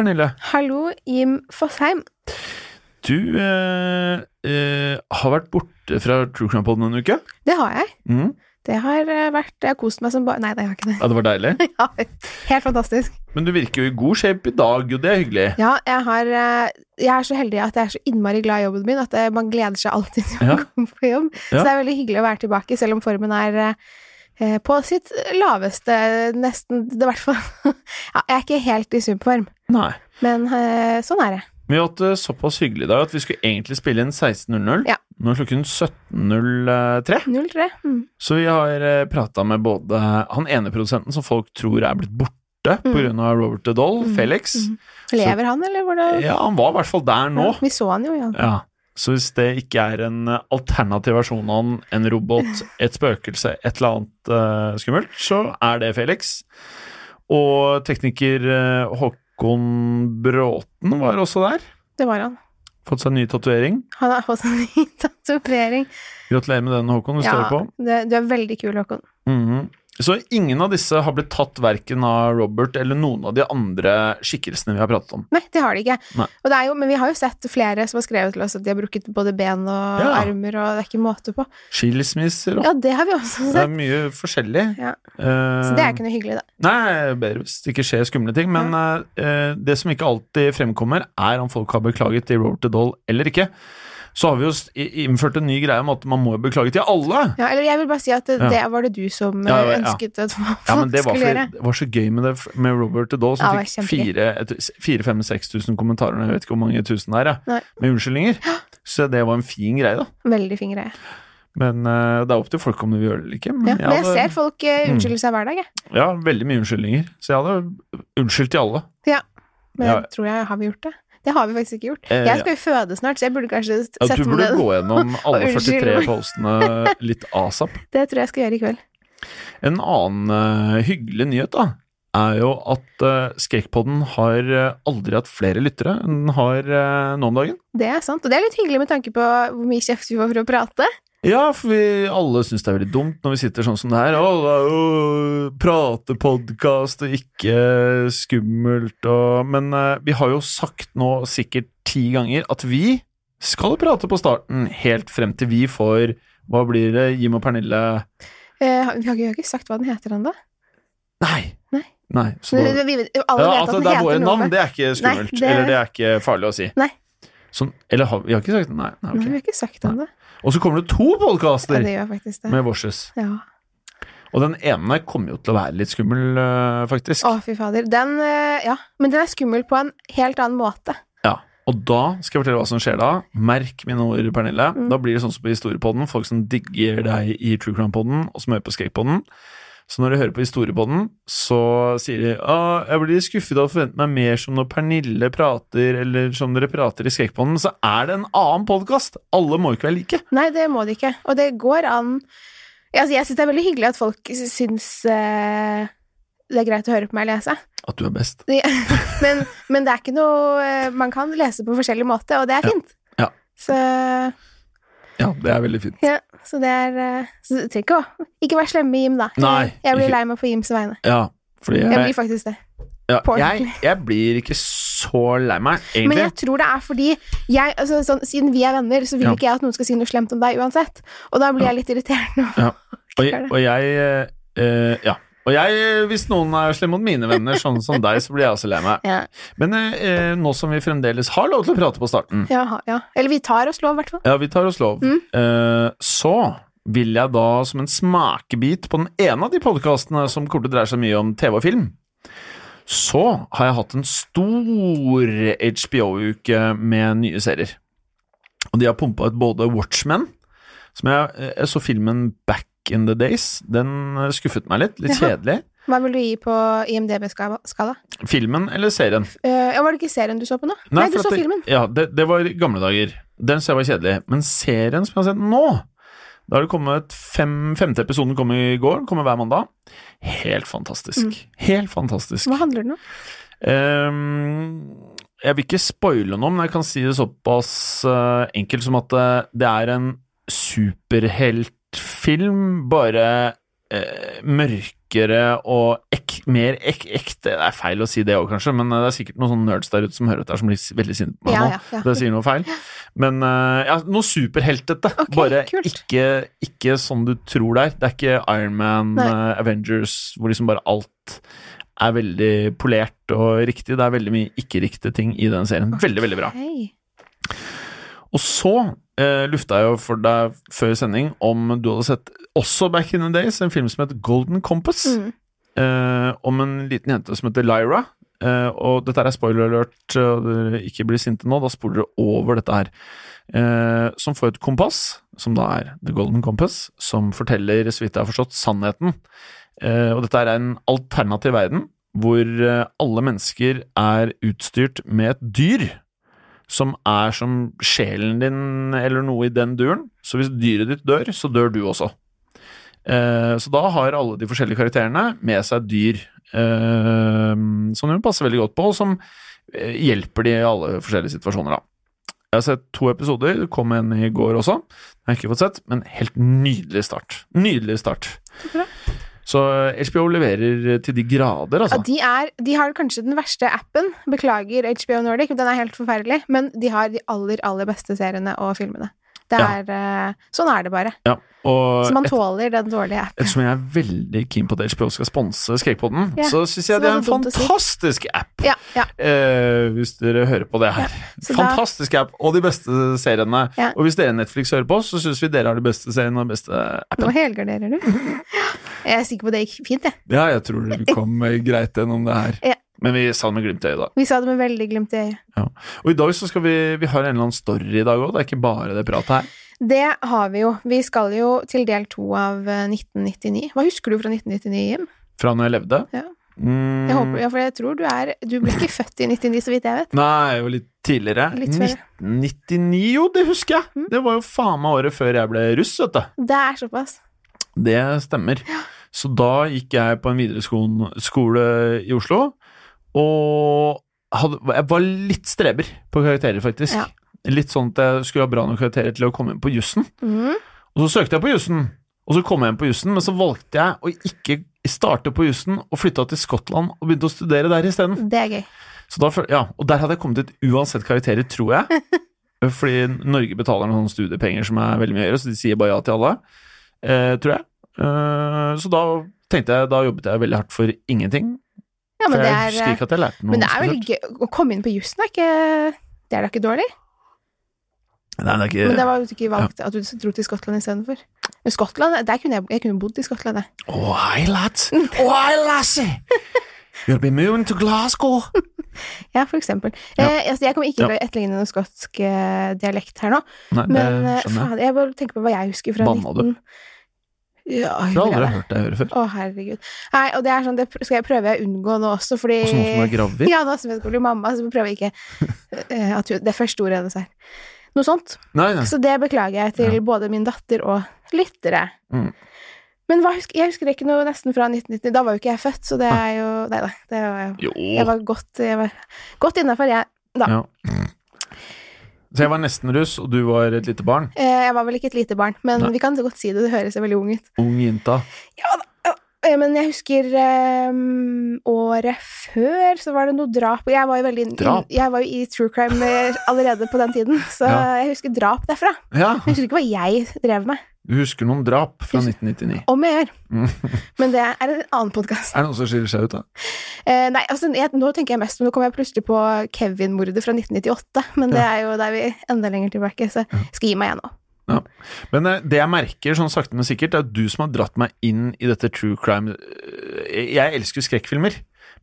Pernille. Hallo, Jim Fosheim. Du eh, eh, har vært borte fra True Crime Pod en uke. Det har jeg. Mm. Det har eh, vært Jeg har kost meg som bare Nei, det har jeg ikke det. Ja, det var deilig. Ja, helt fantastisk. Men du virker jo i god shape i dag, og det er hyggelig. Ja, jeg har eh, Jeg er så heldig at jeg er så innmari glad i jobben min at eh, man gleder seg alltid til å Ja. komme på jobb. Så det er veldig hyggelig å være tilbake, selv om formen er på sitt laveste, nesten Det er i hvert fall Ja, jeg er ikke helt i superform, Nei. men eh, sånn er det. Vi har hatt det såpass hyggelig i dag at vi skulle egentlig spille inn 16.00. Ja. Nå er klokken 17.03. 03. Mm. Så vi har eh, prata med både han ene produsenten som folk tror er blitt borte Mm. på grunn av Robert the Doll, Mm. Felix. Mm. Lever han, eller hvordan? Ja, han var i hvert fall der nå. Ja, vi så han jo, ja. Ja. Så hvis det ikke er en eh, alternativ versjon av han, en robot, et spøkelse, et eller annet uh, skummelt, så er det Felix. Og tekniker eh, Håkon Bråten var også der. Det var han. Fått seg ny tatovering. Han har fått en ny tatovering. Gratulerer med den, Håkon. du Ja, står på. det, du er veldig kul, Håkon. Mhm. Så ingen av disse har blitt tatt verken av Robert eller noen av de andre skikkelsene vi har pratet om. Nei, det har de ikke. Og det er jo, men vi har jo sett flere som har skrevet til oss at de har brukket både ben og Ja. armer, og det er ikke måte på. Skilsmisser og Ja, det har vi også Det er mye forskjellig. Ja. Uh, Så det er ikke noe hyggelig, da. Nei, bedre hvis det ikke skjer skumle ting. Men uh, det som ikke alltid fremkommer, er om folk har beklaget til Robert the Doll eller ikke. Så har vi jo innført en ny greie om at man må beklage til alle. Ja, eller jeg vil bare si at det, Ja. det var det du som Ja, eh, ja. ønsket at folk Ja, men det var, skulle gjøre. det var så gøy med det med Robert Doll, som Ja, fikk var kjempegøy. 4000-6000 kommentarer. Jeg vet ikke hvor mange tusen det er, ja, med unnskyldninger. Så det var en fin greie, da. Veldig fin greie. Men uh, det er opp til folk om de vil gjøre det eller ikke. Ja, men jeg hadde- ser folk eh, Mm. unnskylde seg hver dag, jeg. Ja, veldig mye unnskyldninger. Så jeg hadde unnskyldt til alle. Ja. Men Ja. jeg tror jeg har vi gjort det? Det har vi faktisk ikke gjort. Eh, jeg skal jo føde snart, så jeg burde kanskje sette Ja, ned. du burde gå gjennom alle 43 postene litt asap. Det tror jeg skal gjøre i kveld. En annen uh, hyggelig nyhet da, er jo at uh, Skrekkpodden har aldri hatt flere lyttere enn den har uh, nå om dagen. Det er sant, og det er litt hyggelig med tanke på hvor mye kjeft vi får for å prate. Ja, for vi alle syns det er veldig dumt når vi sitter sånn som det her. Å, prate jo og ikke skummelt og Men eh, vi har jo sagt nå sikkert ti ganger at vi skal prate på starten, helt frem til vi får Hva blir det? Jim og Pernille Eh, vi, har ikke, sagt hva den heter ennå. Nei! Nei. Nei så vi- Alle ja, vet at at den det er våre navn, det er ikke Nei, skummelt. det- Eller det er ikke farlig å si. Nei. Sånn, eller har vi har ikke sagt det? Nei. nei Nei, vi har ikke sagt det Og så kommer det to Ja, podkaster det. med Vorses. Ja. Og den ene kommer jo til å være litt skummel, øh, faktisk. Å, fy fader. Den, eh, ja. Men den er skummel på en helt annen måte. Ja. Og da skal jeg fortelle hva som skjer da. Merk mine ord, Pernille. Mm. Da blir det sånn som på Historiepodden. Folk som digger deg i True Crime-podden, og som hører på Skrekkpodden. Så når de hører på Historiepodden, så sier de ah, jeg blir skuffet av å forvente meg mer som når Pernille prater, eller som dere prater i Skrekkpodden. Så er det en annen podkast! Alle må ikke være like. Nei, det må de ikke. Og det går an altså, Jeg syns det er veldig hyggelig at folk syns uh, det er greit å høre på meg lese. At du er best. Men, men det er ikke noe eh, Man kan lese på forskjellig måte, og det er Ja. fint. Ja. Så, Ja, det er veldig fint. ja, så det er eh, Så du trenger ikke å Ikke vær slem med Jim, da. Nei, jeg blir ikke- lei meg på Jims vegne. Ja, fordi Jeg blir faktisk det. ja, jeg, jeg blir ikke så lei meg, Men jeg tror det er fordi jeg, altså, sånn, Siden vi er venner, så vil Ja. ikke jeg at noen skal si noe slemt om deg uansett. Og da blir jeg litt irritert nå. Ja. Og, jeg- og jeg eh, Ja. Og jeg, hvis noen er slem mot mine venner, sånn som deg, så blir jeg også lei meg. Ja. Men eh, nå som vi fremdeles har lov til å prate på starten, Ja, ja. Eller vi tar oss lov, i hvert fall. ja, vi tar oss lov, Mm. eh, så vil jeg da som en smakebit på den ene av de podkastene som kortet dreier seg mye om TV og film, så har jeg hatt en stor HBO-uke med nye serier. Og de har pumpa ut både Watchmen, som jeg, jeg så filmen Back in the Days. Den eh, skuffet meg litt. Litt Jaha. kjedelig. Hva vil du gi på IMDb-skala? Filmen eller serien? Uh, var det ikke serien du så på nå? Nei, du så det, filmen. Ja, det, det var gamle dager. Den ser jeg var kjedelig. Men serien som jeg har sett nå Da har det kommet fem, Femte episoden kom i går, kommer hver mandag. Helt fantastisk. Mm. Helt fantastisk. Hva handler den om? Um, jeg vil ikke spoile noe, men jeg kan si det såpass uh, enkelt som at uh, det er en superheltfilm, bare eh, mørkere og ek, mer ek, ekte Det er feil å si det òg, kanskje, men eh, det er sikkert noen sånne nerds der ute som hører dette, som blir veldig sinte på meg Ja, nå. ja, ja. Det sier noe feil. Men eh, ja, noe superheltete. Okay, bare ikke, ikke sånn du tror det er. Det er ikke Iron Man, Nei. eh, Avengers, hvor liksom bare alt er veldig polert og riktig. Det er veldig mye ikke-riktige ting i den serien. Veldig, veldig bra. Og så eh, lufta jeg jo for deg før sending om du hadde sett også Back in the Days, en film som heter Golden Compass, Mm. eh, om en liten jente som heter Lyra. Eh, og dette er spoiler alert, og dere ikke blir sinte nå, da spoler dere over dette her. Eh, som får et kompass, som da er The Golden Compass, som forteller, så vidt jeg har forstått, sannheten. Eh, og dette er en alternativ verden hvor eh, alle mennesker er utstyrt med et dyr som er som sjelen din, eller noe i den duren. Så hvis dyret ditt dør, så dør du også. Eh, så da har alle de forskjellige karakterene med seg dyr eh, som de passer veldig godt på, og som eh, hjelper de i alle forskjellige situasjoner, da. Jeg har sett to episoder, det kom en i går også. Jeg har ikke fått sett, men helt nydelig start. Nydelig start. bra. Så eh, HBO leverer til de grader, altså. de, er, de har kanskje den verste appen. Beklager HBO Nordic, den er helt forferdelig. Men de har de aller, aller beste seriene og filmene. Det Ja. er, eh, sånn er det bare. Ja, Så man et- tåler den dårlige appen. Ettersom jeg er veldig keen på at HBO skal sponse Skrekkpodden, Ja, så syns så jeg det er en fantastisk si. app. Ja, ja. Eh, hvis dere hører på det her. fantastisk da- app, og de beste seriene. Og hvis dere Netflix hører på, så syns vi dere har de beste seriene og beste Nå appen. helgarderer du. Jeg er sikker på det gikk fint, jeg. Ja, jeg tror det kom greit gjennom det her. Ja. Men vi sa det med glimt i øyet, da. Vi sa det med veldig glimt i øyet. Ja. Og i dag så skal vi Vi har en eller annen story i dag òg, det er ikke bare det pratet her. Det har vi jo. Vi skal jo til del to av eh, 1999. Hva husker du fra 1999, Jim? Fra når jeg levde. Ja. Mm, Jeg håper, ja, for jeg tror du er Du ble ikke født i 99, så vidt jeg vet. Nei, jo litt tidligere. Litt før. 1999, jo, det husker jeg! Mm. Det var jo faen meg året før jeg ble russ, vet du. Det er såpass. Det stemmer. Så da gikk jeg på en videregående skole i Oslo, og hadde, jeg var litt streber på karakterer, faktisk. Ja. Litt sånn at jeg skulle ha bra nok karakterer til å komme inn på jussen. Mm. Og så søkte jeg på jussen, og så kom jeg inn på jussen, men så valgte jeg å ikke starte på jussen og flytta til Skottland og begynte å studere der isteden. Ja, og der hadde jeg kommet ut uansett karakterer, tror jeg. Fordi Norge betaler noen sånne studiepenger som er veldig mye høyere, så de sier bare ja til alle. Eh, tror jeg. Eh, så da tenkte jeg, da jobbet jeg veldig hardt for ingenting. Ja, men det er, ikke at jeg lærte noe men det er vel gøy å komme inn på jussen. Er ikke, det er da ikke dårlig? Nei, det er ikke Men det var jo ikke valgt at du dro til Skottland istedenfor. Men Skottland, der kunne jeg, jeg kunne bodd i Skottland, jeg. Oh, hei, lads. Oh, hei, Lassie. You'll be moving to Glasgow. Ja, for eksempel. Ja. Eh, altså, jeg kommer ikke til Ja. å etterligne noen skotsk eh, dialekt her nå, Nei, men eh, jeg. faen, jeg bare tenker på hva jeg husker fra Banna du? 19... Ja, Jeg har aldri hørt deg høre før. Å, herregud. Nei, og det er sånn, det skal jeg prøve å unngå nå også, fordi Og så nå som du er gravid? Ja, nå som jeg skal bli mamma, så prøver jeg ikke eh, at hun- det første ordet hennes er noe sånt. Nei, nei. Så det beklager jeg til både min datter og lyttere. Mm. Men hva jeg husker ikke noe nesten fra 1990. Da var jo ikke jeg født, så det er jo Nei da. Det var, Jo. jeg var godt, jeg var godt innafor, jeg, da. Ja. Så jeg var nesten russ, og du var et lite barn. Eh, Jeg var vel ikke et lite barn, men Nei. vi kan så godt si det. Det høres jo veldig ung ut. Ung jenta. Eh, Men jeg husker um, året før så var det noe drap. Og jeg var jo veldig Drap? Jeg var jo i true crime eh, allerede på den tiden, så Ja. jeg husker drap derfra. Ja, Jeg husker ikke hva jeg drev med. du husker noen drap fra 1999. Om jeg gjør. Mm. Men det er en annen podkast. Er det noen som skiller seg ut, da? Eh, nei, altså, jeg, nå tenker jeg mest Nå kommer jeg plutselig på Kevin-mordet fra 1998, men det er jo der vi enda lenger tilbake, så jeg skal gi meg igjen nå. Ja. Men eh, det jeg merker sånn sakte, men sikkert, er at du som har dratt meg inn i dette true crime eh, Jeg elsker skrekkfilmer,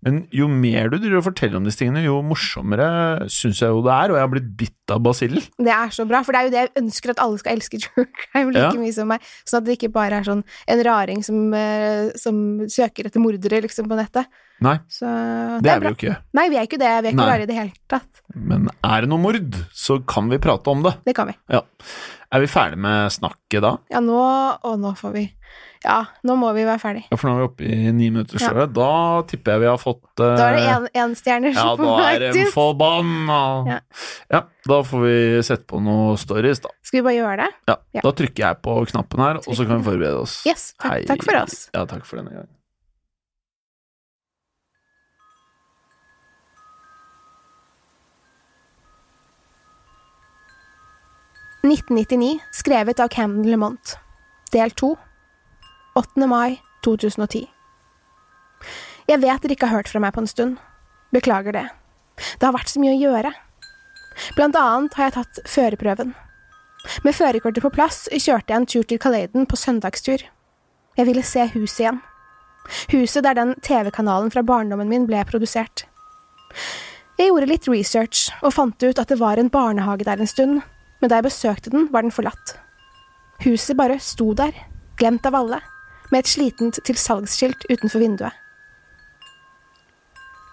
men jo mer du driver og forteller om disse tingene, jo morsommere syns jeg jo det er, og jeg har blitt bitt av basillen. Det er så bra, for det er jo det jeg ønsker at alle skal elske true crime like Ja. mye som meg, sånn at det ikke bare er sånn en raring som, eh, som søker etter mordere liksom på nettet. Nei, Så det er vi jo ikke. Nei, vi er ikke det. Vi er ikke Nei. rare i det hele tatt. Men er det noe mord, så kan vi prate om det. Det kan vi. Ja. Er vi ferdig med snakket da? Ja, nå Og nå får vi Ja, nå må vi være ferdig. Ja, for nå er vi oppe i ni minutter Ja. Da tipper jeg vi har fått eh, Da er det én en stjerner Ja, på da er de en forbanna! Ja. Ja, da får vi sette på noe stories, da. Skal vi bare gjøre det? Ja, Ja. Da trykker jeg på knappen her, og så kan vi forberede oss. Yes. Takk, takk for oss. Ja, takk for denne gangen. «1999», skrevet av Camden Lemont. Del 2. 8. mai 2010. Jeg vet dere ikke har hørt fra meg på en stund. Beklager det. Det har vært så mye å gjøre. Blant annet har jeg tatt førerprøven. Med førerkortet på plass kjørte jeg en tur til Kaleiden på søndagstur. Jeg ville se huset igjen. Huset der den TV-kanalen fra barndommen min ble produsert. Jeg gjorde litt research og fant ut at det var en barnehage der en stund, men da jeg besøkte den, var den forlatt. Huset bare sto der, glemt av alle, med et slitent til salgsskilt utenfor vinduet.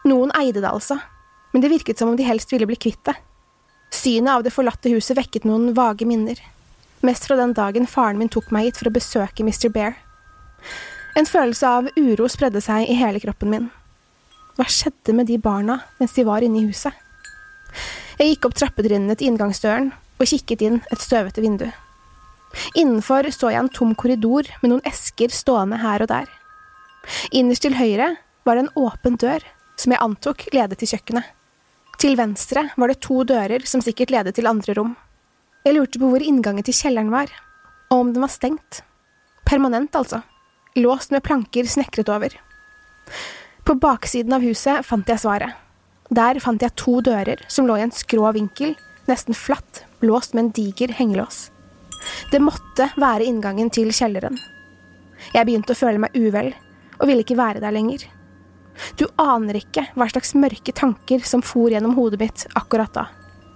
Noen eide det altså, men det virket som om de helst ville bli kvitt det. Synet av det forlatte huset vekket noen vage minner, mest fra den dagen faren min tok meg hit for å besøke Mr. Bear. En følelse av uro spredde seg i hele kroppen min. Hva skjedde med de barna mens de var inne i huset? Jeg gikk opp trappetrinnene til inngangsdøren og kikket inn et støvete vindu. Innenfor så jeg en tom korridor med noen esker stående her og der. Innerst til høyre var det en åpen dør, som jeg antok ledet til kjøkkenet. Til venstre var det to dører som sikkert ledet til andre rom. Jeg lurte på hvor inngangen til kjelleren var, og om den var stengt. Permanent, altså. Låst med planker snekret over. På baksiden av huset fant jeg svaret. Der fant jeg to dører som lå i en skrå vinkel, nesten flatt, låst med en diger hengelås. Det måtte være inngangen til kjelleren. Jeg begynte å føle meg uvel, og ville ikke være der lenger. Du aner ikke hva slags mørke tanker som for gjennom hodet mitt akkurat da.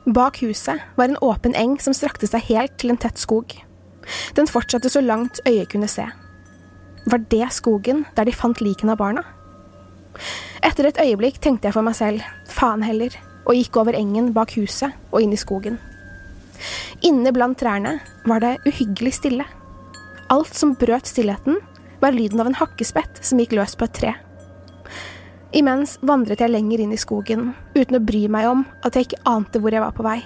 Bak huset var en åpen eng som strakte seg helt til en tett skog. Den fortsatte så langt øyet kunne se. Var det skogen der de fant likene av barna? Etter et øyeblikk tenkte jeg for meg selv, faen heller, og gikk over engen bak huset og inn i skogen. Inne blant trærne var det uhyggelig stille. Alt som brøt stillheten, var lyden av en hakkespett som gikk løs på et tre. Imens vandret jeg lenger inn i skogen, uten å bry meg om at jeg ikke ante hvor jeg var på vei.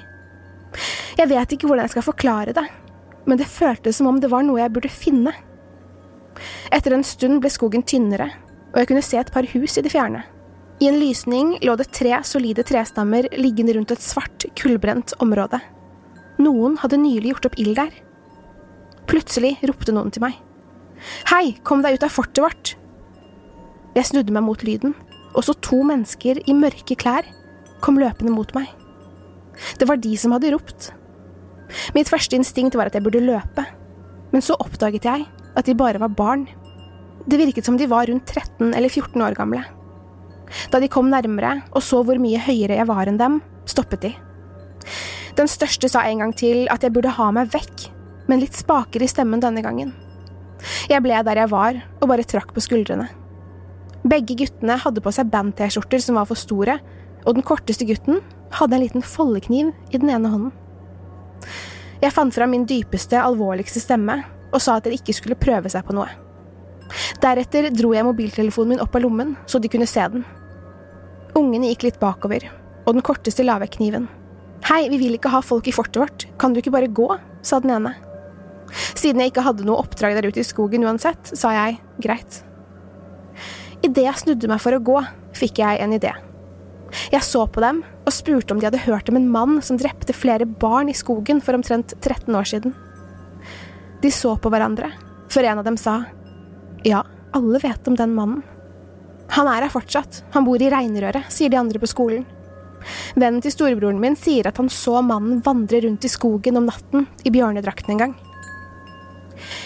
Jeg vet ikke hvordan jeg skal forklare det, men det føltes som om det var noe jeg burde finne. Etter en stund ble skogen tynnere, og jeg kunne se et par hus i det fjerne. I en lysning lå det tre solide trestammer liggende rundt et svart, kullbrent område. Noen hadde nylig gjort opp ild der. Plutselig ropte noen til meg. Hei, kom deg ut av fortet vårt! Jeg snudde meg mot lyden, og så to mennesker i mørke klær kom løpende mot meg. Det var de som hadde ropt. Mitt første instinkt var at jeg burde løpe. Men så oppdaget jeg at de bare var barn. Det virket som de var rundt 13 eller 14 år gamle. Da de kom nærmere og så hvor mye høyere jeg var enn dem, stoppet de. Den største sa en gang til at jeg burde ha meg vekk, men litt spakere i stemmen denne gangen. Jeg ble der jeg var, og bare trakk på skuldrene. Begge guttene hadde på seg band-T-skjorter som var for store, og den korteste gutten hadde en liten foldekniv i den ene hånden. Jeg fant fram min dypeste, alvorligste stemme og sa at dere ikke skulle prøve seg på noe. Deretter dro jeg mobiltelefonen min opp av lommen, så de kunne se den. Ungene gikk litt bakover, og den korteste la vekk kniven. Hei, vi vil ikke ha folk i fortet vårt, kan du ikke bare gå? sa den ene. Siden jeg ikke hadde noe oppdrag der ute i skogen uansett, sa jeg greit. Idet jeg snudde meg for å gå, fikk jeg en idé. Jeg så på dem og spurte om de hadde hørt om en mann som drepte flere barn i skogen for omtrent 13 år siden. De så på hverandre, før en av dem sa ja, alle vet om den mannen. Han er her fortsatt, han bor i reinrøret, sier de andre på skolen. Vennen til storebroren min sier at han så mannen vandre rundt i skogen om natten i bjørnedrakten en gang.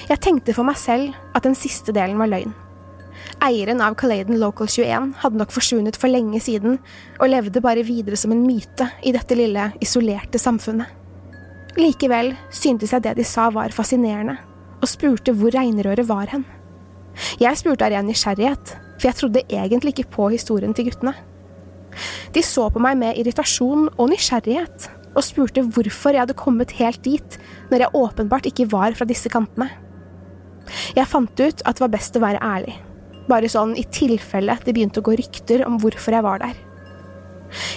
Jeg tenkte for meg selv at den siste delen var løgn. Eieren av Caladen Local 21 hadde nok forsvunnet for lenge siden, og levde bare videre som en myte i dette lille, isolerte samfunnet. Likevel syntes jeg det de sa var fascinerende, og spurte hvor reinrøret var hen. Jeg spurte av ren nysgjerrighet, for jeg trodde egentlig ikke på historien til guttene. De så på meg med irritasjon og nysgjerrighet, og spurte hvorfor jeg hadde kommet helt dit når jeg åpenbart ikke var fra disse kantene. Jeg fant ut at det var best å være ærlig, bare sånn i tilfelle det begynte å gå rykter om hvorfor jeg var der.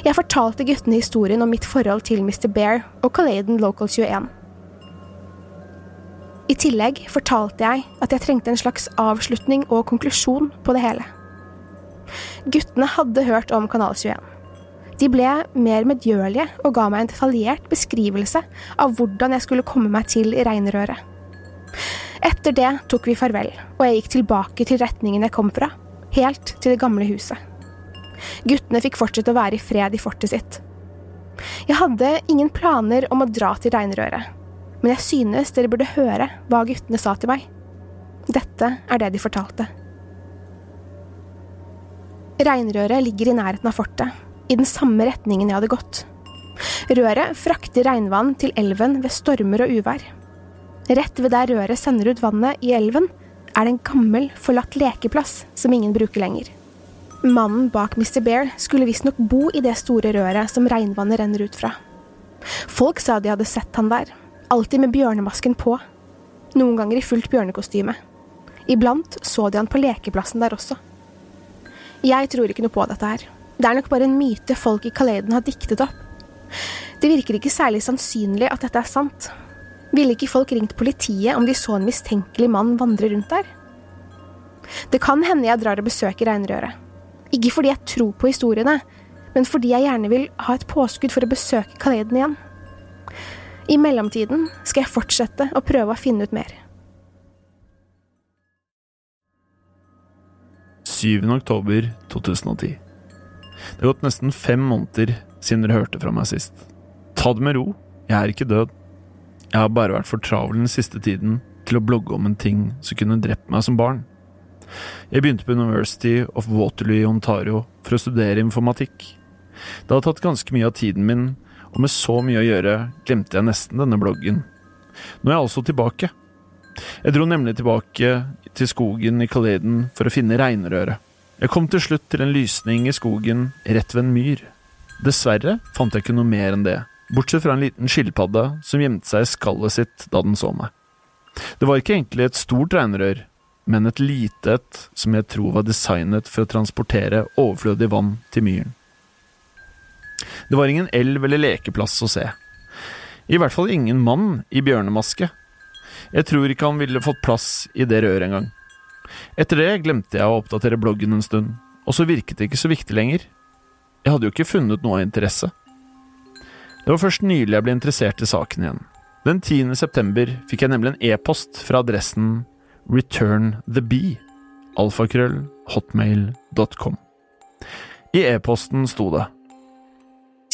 Jeg fortalte guttene historien om mitt forhold til Mr. Bear og Caladen Local 21. I tillegg fortalte jeg at jeg trengte en slags avslutning og konklusjon på det hele. Guttene hadde hørt om Kanal 21. De ble mer medgjørlige og ga meg en detaljert beskrivelse av hvordan jeg skulle komme meg til regnrøret. Etter det tok vi farvel, og jeg gikk tilbake til retningen jeg kom fra, helt til det gamle huset. Guttene fikk fortsette å være i fred i fortet sitt. Jeg hadde ingen planer om å dra til regnrøret, men jeg synes dere burde høre hva guttene sa til meg. Dette er det de fortalte. Reinrøret ligger i nærheten av fortet, i den samme retningen jeg hadde gått. Røret frakter regnvann til elven ved stormer og uvær. Rett ved der røret sender ut vannet i elven, er det en gammel, forlatt lekeplass som ingen bruker lenger. Mannen bak Mr. Bear skulle visstnok bo i det store røret som regnvannet renner ut fra. Folk sa de hadde sett han der, alltid med bjørnemasken på, noen ganger i fullt bjørnekostyme. Iblant så de han på lekeplassen der også. Jeg tror ikke noe på dette her. Det er nok bare en myte folk i Kaleden har diktet opp. Det virker ikke særlig sannsynlig at dette er sant. Ville ikke folk ringt politiet om de så en mistenkelig mann vandre rundt der? Det kan hende jeg drar og besøker reinrøret. Ikke fordi jeg tror på historiene, men fordi jeg gjerne vil ha et påskudd for å besøke Kaleden igjen. I mellomtiden skal jeg fortsette å prøve å finne ut mer. 7. oktober 2010. Det har gått nesten fem måneder siden dere hørte fra meg sist. Ta det med ro, jeg er ikke død. Jeg har bare vært for travel den siste tiden til å blogge om en ting som kunne drept meg som barn. Jeg begynte på University of Waterloo i Ontario for å studere informatikk. Det hadde tatt ganske mye av tiden min, og med så mye å gjøre glemte jeg nesten denne bloggen. Nå er jeg altså tilbake. Jeg dro nemlig tilbake til skogen i Kaleden for å finne reinrøret. Jeg kom til slutt til en lysning i skogen rett ved en myr. Dessverre fant jeg ikke noe mer enn det, bortsett fra en liten skilpadde som gjemte seg i skallet sitt da den så meg. Det var ikke egentlig et stort reinrør, men et lite et som jeg tror var designet for å transportere overflødig vann til myren. Det var ingen elv eller lekeplass å se. I hvert fall ingen mann i bjørnemaske. Jeg tror ikke han ville fått plass i det røret engang. Etter det glemte jeg å oppdatere bloggen en stund, og så virket det ikke så viktig lenger. Jeg hadde jo ikke funnet noe av interesse. Det var først nylig jeg ble interessert i saken igjen. Den 10. september fikk jeg nemlig en e-post fra adressen returnthebee, alfakrøll, hotmail.com. I e-posten sto det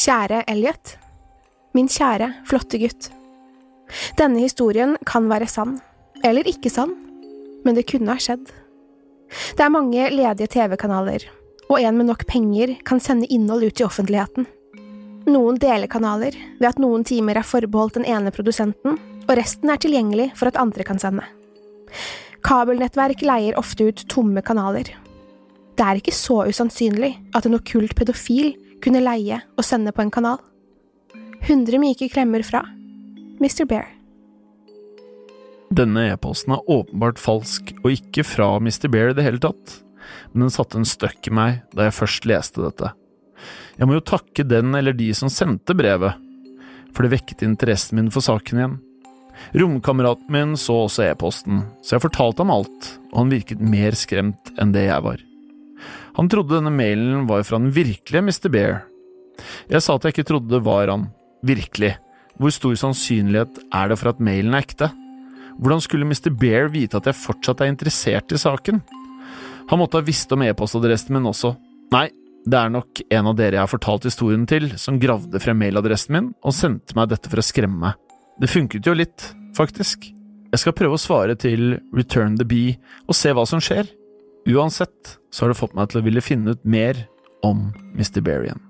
Kjære Elliot. Min kjære, flotte gutt. Denne historien kan være sann, Eller ikke sann, men det kunne ha skjedd. Det er mange ledige TV-kanaler, og en med nok penger kan sende innhold ut i offentligheten. Noen deler kanaler ved at noen timer er forbeholdt den ene produsenten, og resten er tilgjengelig for at andre kan sende. Kabelnettverk leier ofte ut tomme kanaler. Det er ikke så usannsynlig at en okkult pedofil kunne leie og sende på en kanal. 100 myke klemmer fra Mr. Bear. Denne e-posten er åpenbart falsk, og ikke fra Mr. Bear i det hele tatt, men den satte en støkk i meg da jeg først leste dette. Jeg må jo takke den eller de som sendte brevet, for det vekket interessen min for saken igjen. Romkameraten min så også e-posten, så jeg fortalte ham alt, og han virket mer skremt enn det jeg var. Han trodde denne mailen var fra den virkelige Mr. Bear. Jeg sa at jeg ikke trodde det var han, virkelig. Hvor stor sannsynlighet er det for at mailen er ekte? Hvordan skulle Mr. Bear vite at jeg fortsatt er interessert i saken? Han måtte ha visst om e-postadressen min også. Nei, det er nok en av dere jeg har fortalt historien til, som gravde frem mailadressen min og sendte meg dette for å skremme meg. Det funket jo litt, faktisk. Jeg skal prøve å svare til Return the Bee og se hva som skjer. Uansett så har det fått meg til å ville finne ut mer om Mr. Bear igjen.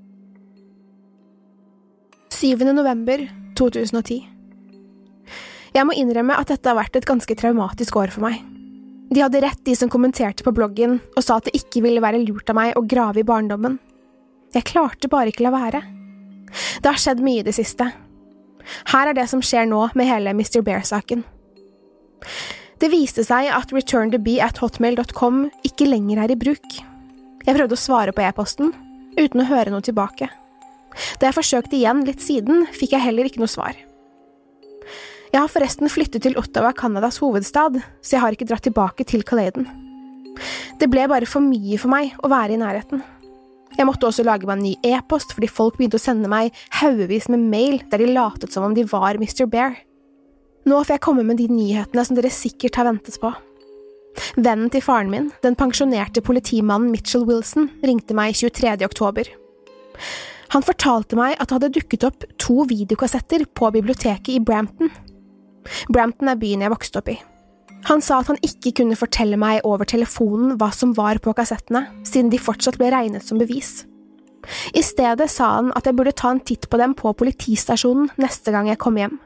7. november 2010 Jeg må innrømme at dette har vært et ganske traumatisk år for meg. De hadde rett, de som kommenterte på bloggen og sa at det ikke ville være lurt av meg å grave i barndommen. Jeg klarte bare ikke la være. Det har skjedd mye i det siste. Her er det som skjer nå med hele Mr. Bear-saken. Det viste seg at returntobe.hotmail.com ikke lenger er i bruk. Jeg prøvde å svare på e-posten, uten å høre noe tilbake. Da jeg forsøkte igjen litt siden, fikk jeg heller ikke noe svar. Jeg har forresten flyttet til Ottawa, Canadas hovedstad, så jeg har ikke dratt tilbake til Caladen. Det ble bare for mye for meg å være i nærheten. Jeg måtte også lage meg en ny e-post fordi folk begynte å sende meg haugevis med mail der de latet som om de var Mr. Bear. Nå får jeg komme med de nyhetene som dere sikkert har ventet på. Vennen til faren min, den pensjonerte politimannen Mitchell Wilson, ringte meg 23. oktober. Han fortalte meg at det hadde dukket opp to videokassetter på biblioteket i Brampton. Brampton er byen jeg vokste opp i. Han sa at han ikke kunne fortelle meg over telefonen hva som var på kassettene, siden de fortsatt ble regnet som bevis. I stedet sa han at jeg burde ta en titt på dem på politistasjonen neste gang jeg kom hjem.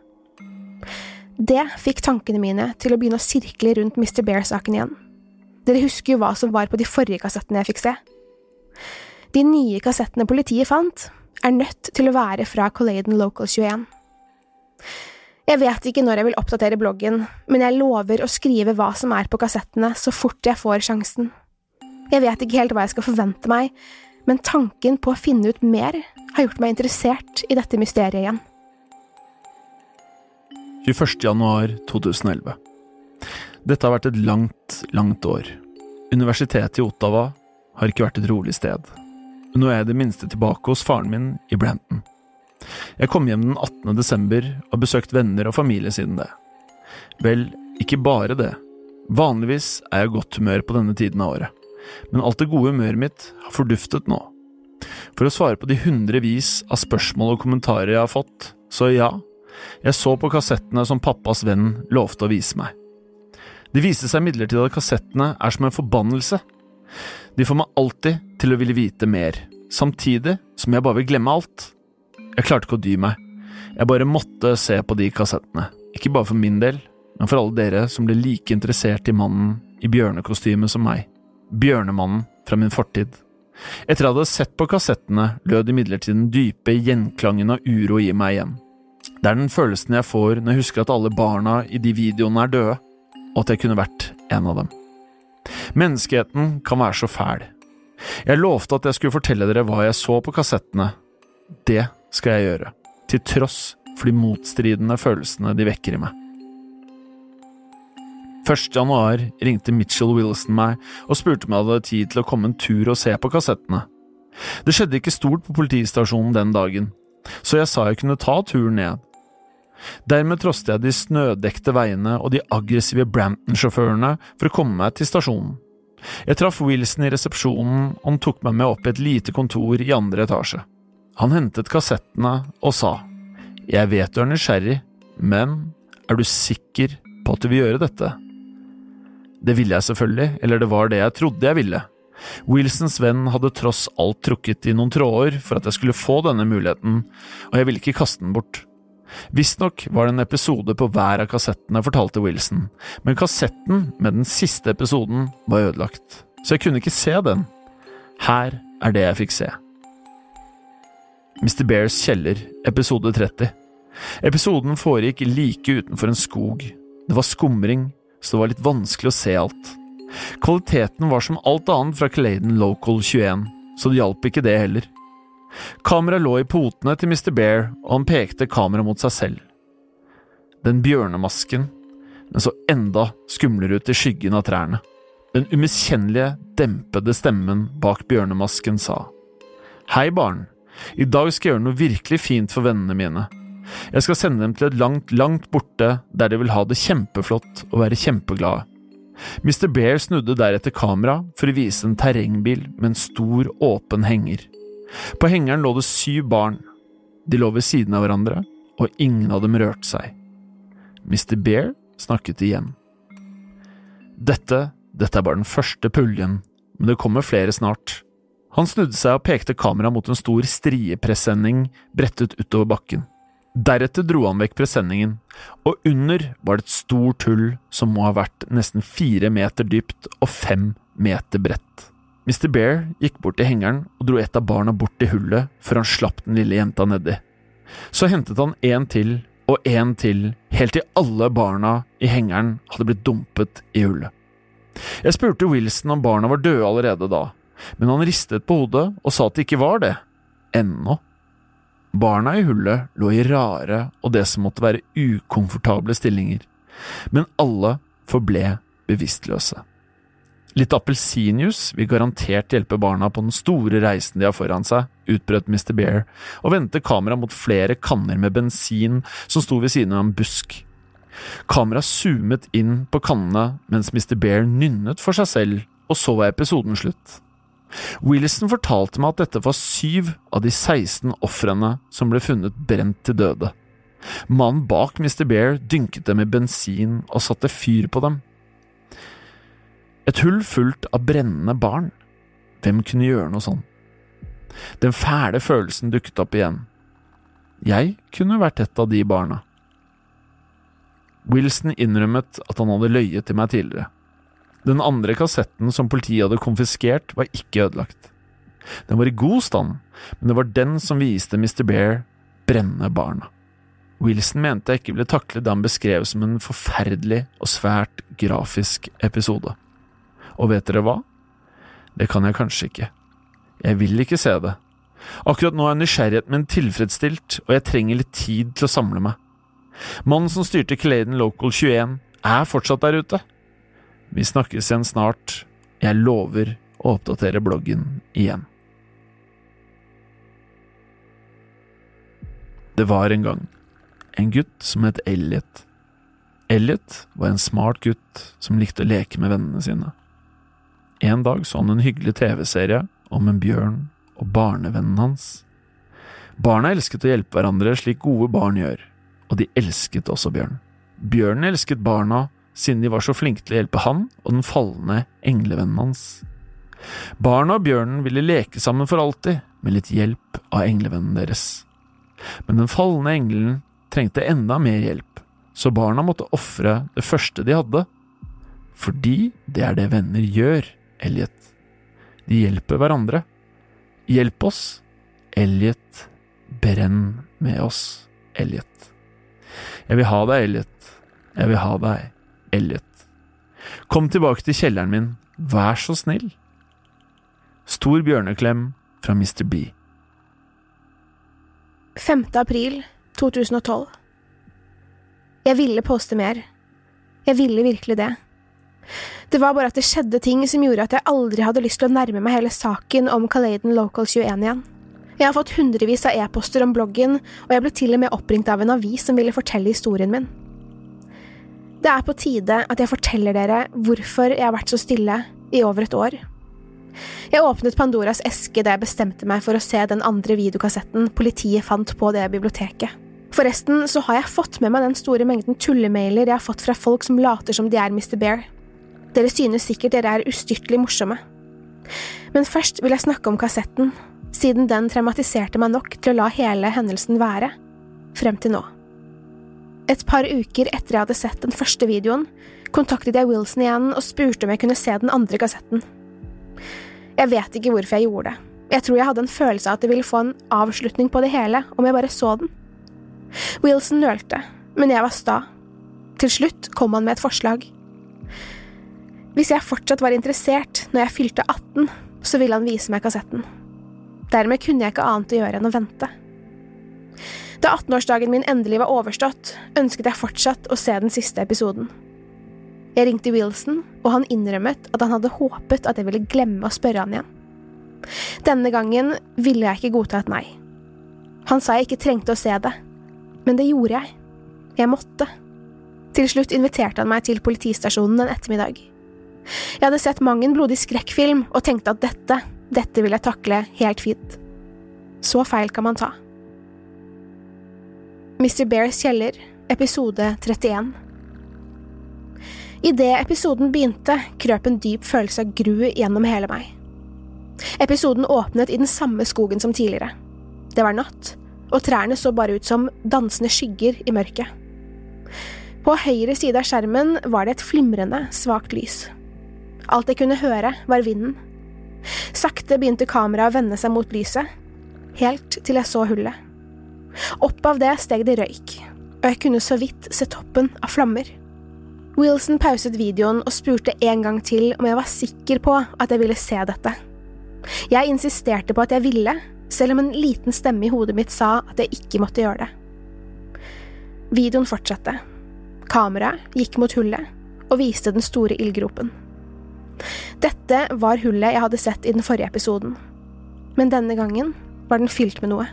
Det fikk tankene mine til å begynne å sirkle rundt Mr. Bear-saken igjen. Dere husker jo hva som var på de forrige kassettene jeg fikk se. De nye kassettene politiet fant, er nødt til å være fra Colladen Local 21. Jeg vet ikke når jeg vil oppdatere bloggen, men jeg lover å skrive hva som er på kassettene så fort jeg får sjansen. Jeg vet ikke helt hva jeg skal forvente meg, men tanken på å finne ut mer har gjort meg interessert i dette mysteriet igjen. 21. januar 2011 Dette har vært et langt, langt år. Universitetet i Ottawa har ikke vært et rolig sted. Nå er jeg i det minste tilbake hos faren min i Branton. Jeg kom hjem den 18. desember og har besøkt venner og familie siden det. Vel, ikke bare det. Vanligvis er jeg i godt humør på denne tiden av året, men alt det gode humøret mitt har forduftet nå. For å svare på de hundrevis av spørsmål og kommentarer jeg har fått, så ja, jeg så på kassettene som pappas venn lovte å vise meg. Det viste seg imidlertid at kassettene er som en forbannelse. De får meg alltid til å ville vite mer, samtidig som jeg bare vil glemme alt. Jeg klarte ikke å dy meg. Jeg bare måtte se på de kassettene. Ikke bare for min del, men for alle dere som ble like interessert i mannen i bjørnekostyme som meg. Bjørnemannen fra min fortid. Etter jeg hadde sett på kassettene, lød imidlertid den dype gjenklangen av uro i meg igjen. Det er den følelsen jeg får når jeg husker at alle barna i de videoene er døde, og at jeg kunne vært en av dem. Menneskeheten kan være så fæl. Jeg lovte at jeg skulle fortelle dere hva jeg så på kassettene. Det skal jeg gjøre, til tross for de motstridende følelsene de vekker i meg. 1. januar ringte Mitchell Wilson meg og spurte om jeg hadde tid til å komme en tur og se på kassettene. Det skjedde ikke stort på politistasjonen den dagen, så jeg sa jeg kunne ta turen ned. Dermed trosset jeg de snødekte veiene og de aggressive Brampton-sjåførene for å komme meg til stasjonen. Jeg traff Wilson i resepsjonen, og han tok meg med opp i et lite kontor i andre etasje. Han hentet kassettene og sa, Jeg vet du er nysgjerrig, men er du sikker på at du vil gjøre dette. Det ville jeg selvfølgelig, eller det var det jeg trodde jeg ville. Wilsons venn hadde tross alt trukket i noen tråder for at jeg skulle få denne muligheten, og jeg ville ikke kaste den bort. Visstnok var det en episode på hver av kassettene, fortalte Wilson, men kassetten med den siste episoden var ødelagt, så jeg kunne ikke se den. Her er det jeg fikk se. Mr. Bears kjeller, episode 30. Episoden foregikk like utenfor en skog. Det var skumring, så det var litt vanskelig å se alt. Kvaliteten var som alt annet fra Claydon Local 21, så det hjalp ikke det heller. Kameraet lå i potene til Mr. Bear, og han pekte kameraet mot seg selv. Den bjørnemasken, den så enda skumlere ut i skyggen av trærne. Den umiskjennelige, dempede stemmen bak bjørnemasken sa Hei, barn. I dag skal jeg gjøre noe virkelig fint for vennene mine. Jeg skal sende dem til et langt, langt borte der de vil ha det kjempeflott og være kjempeglade. Mr. Bear snudde deretter kamera for å vise en terrengbil med en stor, åpen henger. På hengeren lå det syv barn. De lå ved siden av hverandre, og ingen av dem rørte seg. Mr. Bear snakket igjen. Dette, dette er bare den første puljen, men det kommer flere snart. Han snudde seg og pekte kameraet mot en stor striepresenning brettet utover bakken. Deretter dro han vekk presenningen, og under var det et stort hull som må ha vært nesten fire meter dypt og fem meter bredt. Mr. Bear gikk bort til hengeren og dro et av barna bort til hullet før han slapp den lille jenta nedi. Så hentet han en til og en til, helt til alle barna i hengeren hadde blitt dumpet i hullet. Jeg spurte Wilson om barna var døde allerede da, men han ristet på hodet og sa at det ikke var det. Ennå. Barna i hullet lå i rare og det som måtte være ukomfortable stillinger, men alle forble bevisstløse. Litt appelsinjuice vil garantert hjelpe barna på den store reisen de har foran seg, utbrøt Mr. Bear og vendte kameraet mot flere kanner med bensin som sto ved siden av en busk. Kameraet zoomet inn på kannene mens Mr. Bear nynnet for seg selv, og så var episoden slutt. Willison fortalte meg at dette var syv av de 16 ofrene som ble funnet brent til døde. Mannen bak Mr. Bear dynket dem i bensin og satte fyr på dem. Et hull fullt av brennende barn. Hvem kunne gjøre noe sånn? Den fæle følelsen dukket opp igjen. Jeg kunne vært et av de barna. Wilson innrømmet at han hadde løyet til meg tidligere. Den andre kassetten som politiet hadde konfiskert, var ikke ødelagt. Den var i god stand, men det var den som viste Mr. Bear brenne barna. Wilson mente jeg ikke ville takle det han beskrev som en forferdelig og svært grafisk episode. Og vet dere hva? Det kan jeg kanskje ikke. Jeg vil ikke se det. Akkurat nå er nysgjerrigheten min tilfredsstilt, og jeg trenger litt tid til å samle meg. Mannen som styrte Clayden Local 21, er fortsatt der ute. Vi snakkes igjen snart. Jeg lover å oppdatere bloggen igjen. Det var en gang en gutt som het Elliot. Elliot var en smart gutt som likte å leke med vennene sine. En dag så han en hyggelig TV-serie om en bjørn og barnevennen hans. Barna elsket å hjelpe hverandre slik gode barn gjør, og de elsket også Bjørn. Bjørnen elsket barna siden de var så flinke til å hjelpe han og den falne englevennen hans. Barna og bjørnen ville leke sammen for alltid, med litt hjelp av englevennen deres. Men den falne engelen trengte enda mer hjelp, så barna måtte ofre det første de hadde. Fordi det er det venner gjør, Elliot. De hjelper hverandre. Hjelp oss, Elliot. Brenn med oss, Elliot. Jeg vil ha deg, Elliot. Jeg vil ha deg. Elliot. Kom tilbake til kjelleren min, vær så snill. Stor bjørneklem fra Mr. B. 5. april 2012 Jeg ville poste mer. Jeg ville virkelig det. Det var bare at det skjedde ting som gjorde at jeg aldri hadde lyst til å nærme meg hele saken om Caladen Local 21 igjen. Jeg har fått hundrevis av e-poster om bloggen, og jeg ble til og med oppringt av en avis som ville fortelle historien min. Det er på tide at jeg forteller dere hvorfor jeg har vært så stille i over et år. Jeg åpnet Pandoras eske da jeg bestemte meg for å se den andre videokassetten politiet fant på det biblioteket. Forresten så har jeg fått med meg den store mengden tullemailer jeg har fått fra folk som later som de er Mr. Bear. Dere synes sikkert dere er ustyrtelig morsomme. Men først vil jeg snakke om kassetten, siden den traumatiserte meg nok til å la hele hendelsen være, frem til nå. Et par uker etter jeg hadde sett den første videoen, kontaktet jeg Wilson igjen og spurte om jeg kunne se den andre kassetten. Jeg vet ikke hvorfor jeg gjorde det. Jeg tror jeg hadde en følelse av at det ville få en avslutning på det hele om jeg bare så den. Wilson nølte, men jeg var sta. Til slutt kom han med et forslag. Hvis jeg fortsatt var interessert når jeg fylte 18, så ville han vise meg kassetten. Dermed kunne jeg ikke annet å gjøre enn å vente. Da 18-årsdagen min endelig var overstått, ønsket jeg fortsatt å se den siste episoden. Jeg ringte Wilson, og han innrømmet at han hadde håpet at jeg ville glemme å spørre han igjen. Denne gangen ville jeg ikke godta et nei. Han sa jeg ikke trengte å se det, men det gjorde jeg. Jeg måtte. Til slutt inviterte han meg til politistasjonen en ettermiddag. Jeg hadde sett mang en blodig skrekkfilm og tenkte at dette, dette vil jeg takle helt fint. Så feil kan man ta. Mr. Bears kjeller, episode 31 Idet episoden begynte, krøp en dyp følelse av gru gjennom hele meg. Episoden åpnet i den samme skogen som tidligere. Det var natt, og trærne så bare ut som dansende skygger i mørket. På høyre side av skjermen var det et flimrende, svakt lys. Alt jeg kunne høre, var vinden. Sakte begynte kameraet å vende seg mot lyset, helt til jeg så hullet. Opp av det steg det røyk, og jeg kunne så vidt se toppen av flammer. Wilson pauset videoen og spurte en gang til om jeg var sikker på at jeg ville se dette. Jeg insisterte på at jeg ville, selv om en liten stemme i hodet mitt sa at jeg ikke måtte gjøre det. Videoen fortsatte. Kameraet gikk mot hullet og viste den store ildgropen. Dette var hullet jeg hadde sett i den forrige episoden, men denne gangen var den fylt med noe.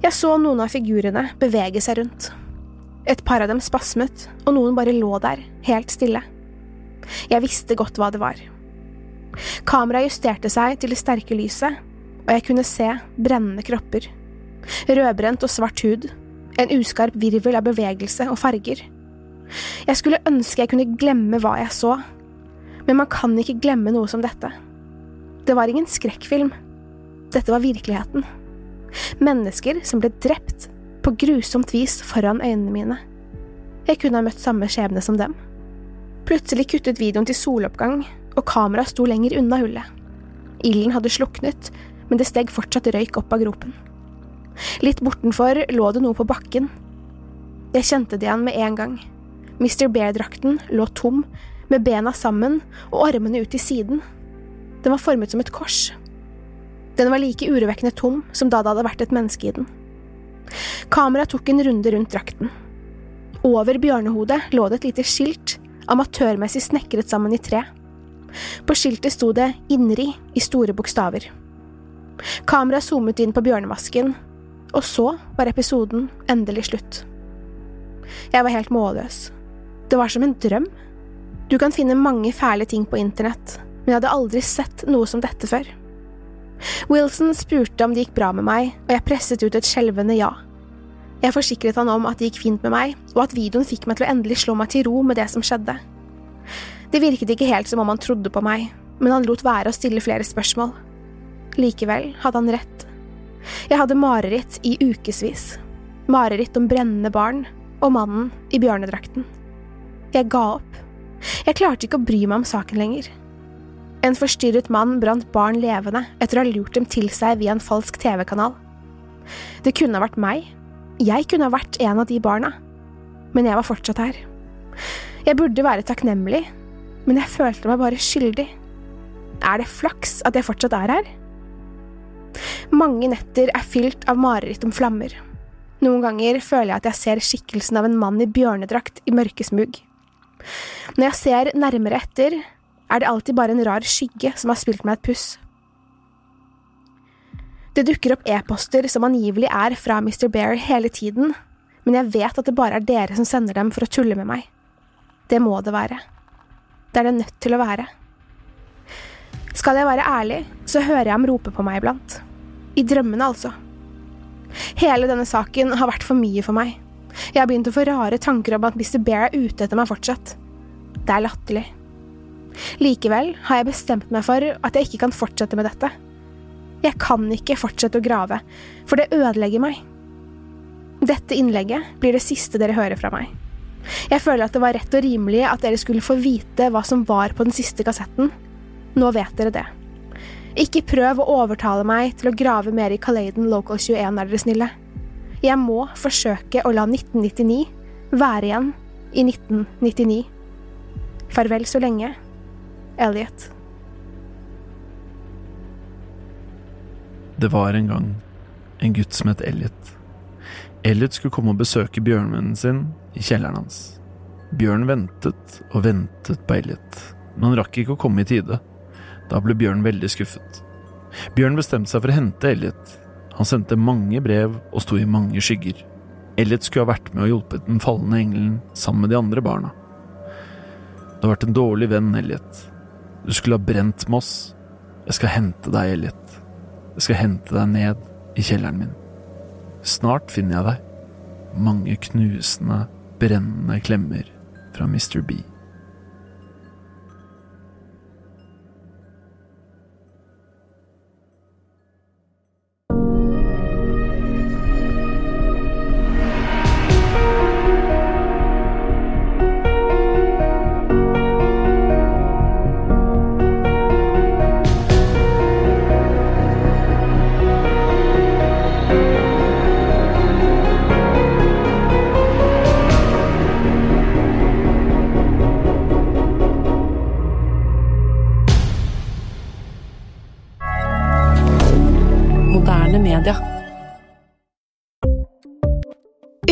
Jeg så noen av figurene bevege seg rundt. Et par av dem spasmet, og noen bare lå der, helt stille. Jeg visste godt hva det var. Kameraet justerte seg til det sterke lyset, og jeg kunne se brennende kropper. Rødbrent og svart hud, en uskarp virvel av bevegelse og farger. Jeg skulle ønske jeg kunne glemme hva jeg så, men man kan ikke glemme noe som dette. Det var ingen skrekkfilm. Dette var virkeligheten. Mennesker som ble drept på grusomt vis foran øynene mine. Jeg kunne ha møtt samme skjebne som dem. Plutselig kuttet videoen til soloppgang, og kameraet sto lenger unna hullet. Ilden hadde sluknet, men det steg fortsatt røyk opp av gropen. Litt bortenfor lå det noe på bakken. Jeg kjente det igjen med en gang. Mr. Bear-drakten lå tom, med bena sammen og armene ut til siden. Den var formet som et kors. Den var like urovekkende tom som da det hadde vært et menneske i den. Kameraet tok en runde rundt drakten. Over bjørnehodet lå det et lite skilt, amatørmessig snekret sammen i tre. På skiltet sto det INRI i store bokstaver. Kameraet zoomet inn på bjørnemasken, og så var episoden endelig slutt. Jeg var helt målløs. Det var som en drøm. Du kan finne mange fæle ting på internett, men jeg hadde aldri sett noe som dette før. Wilson spurte om det gikk bra med meg, og jeg presset ut et skjelvende ja. Jeg forsikret han om at det gikk fint med meg, og at videoen fikk meg til å endelig slå meg til ro med det som skjedde. Det virket ikke helt som om han trodde på meg, men han lot være å stille flere spørsmål. Likevel hadde han rett. Jeg hadde mareritt i ukevis. Mareritt om brennende barn og mannen i bjørnedrakten. Jeg ga opp. Jeg klarte ikke å bry meg om saken lenger. En forstyrret mann brant barn levende etter å ha lurt dem til seg via en falsk TV-kanal. Det kunne ha vært meg. Jeg kunne ha vært en av de barna. Men jeg var fortsatt her. Jeg burde være takknemlig, men jeg følte meg bare skyldig. Er det flaks at jeg fortsatt er her? Mange netter er fylt av mareritt om flammer. Noen ganger føler jeg at jeg ser skikkelsen av en mann i bjørnedrakt i mørkesmug. Når jeg ser nærmere etter, er det alltid bare en rar skygge som har spilt meg et puss. Det dukker opp e-poster som angivelig er fra Mr. Bear hele tiden, men jeg vet at det bare er dere som sender dem for å tulle med meg. Det må det være. Det er det nødt til å være. Skal jeg være ærlig, så hører jeg ham rope på meg iblant. I drømmene, altså. Hele denne saken har vært for mye for meg. Jeg har begynt å få rare tanker om at Mr. Bear er ute etter meg fortsatt. Det er latterlig. Likevel har jeg bestemt meg for at jeg ikke kan fortsette med dette. Jeg kan ikke fortsette å grave, for det ødelegger meg. Dette innlegget blir det siste dere hører fra meg. Jeg føler at det var rett og rimelig at dere skulle få vite hva som var på den siste kassetten. Nå vet dere det. Ikke prøv å overtale meg til å grave mer i Kaleiden Local 21, er dere snille. Jeg må forsøke å la 1999 være igjen i 1999. Farvel så lenge, Elliot. Det var en gang en gutt som het Elliot. Elliot skulle komme og besøke bjørnvennen sin i kjelleren hans. Bjørn ventet og ventet på Elliot, men han rakk ikke å komme i tide. Da ble Bjørn veldig skuffet. Bjørn bestemte seg for å hente Elliot. Han sendte mange brev og sto i mange skygger. Elliot skulle ha vært med og hjulpet den falne engelen sammen med de andre barna. Du har vært en dårlig venn, Elliot. Du skulle ha brent Moss. Jeg skal hente deg, Elliot. Jeg skal hente deg ned i kjelleren min. Snart finner jeg deg. Mange knusende, brennende klemmer fra Mr. B.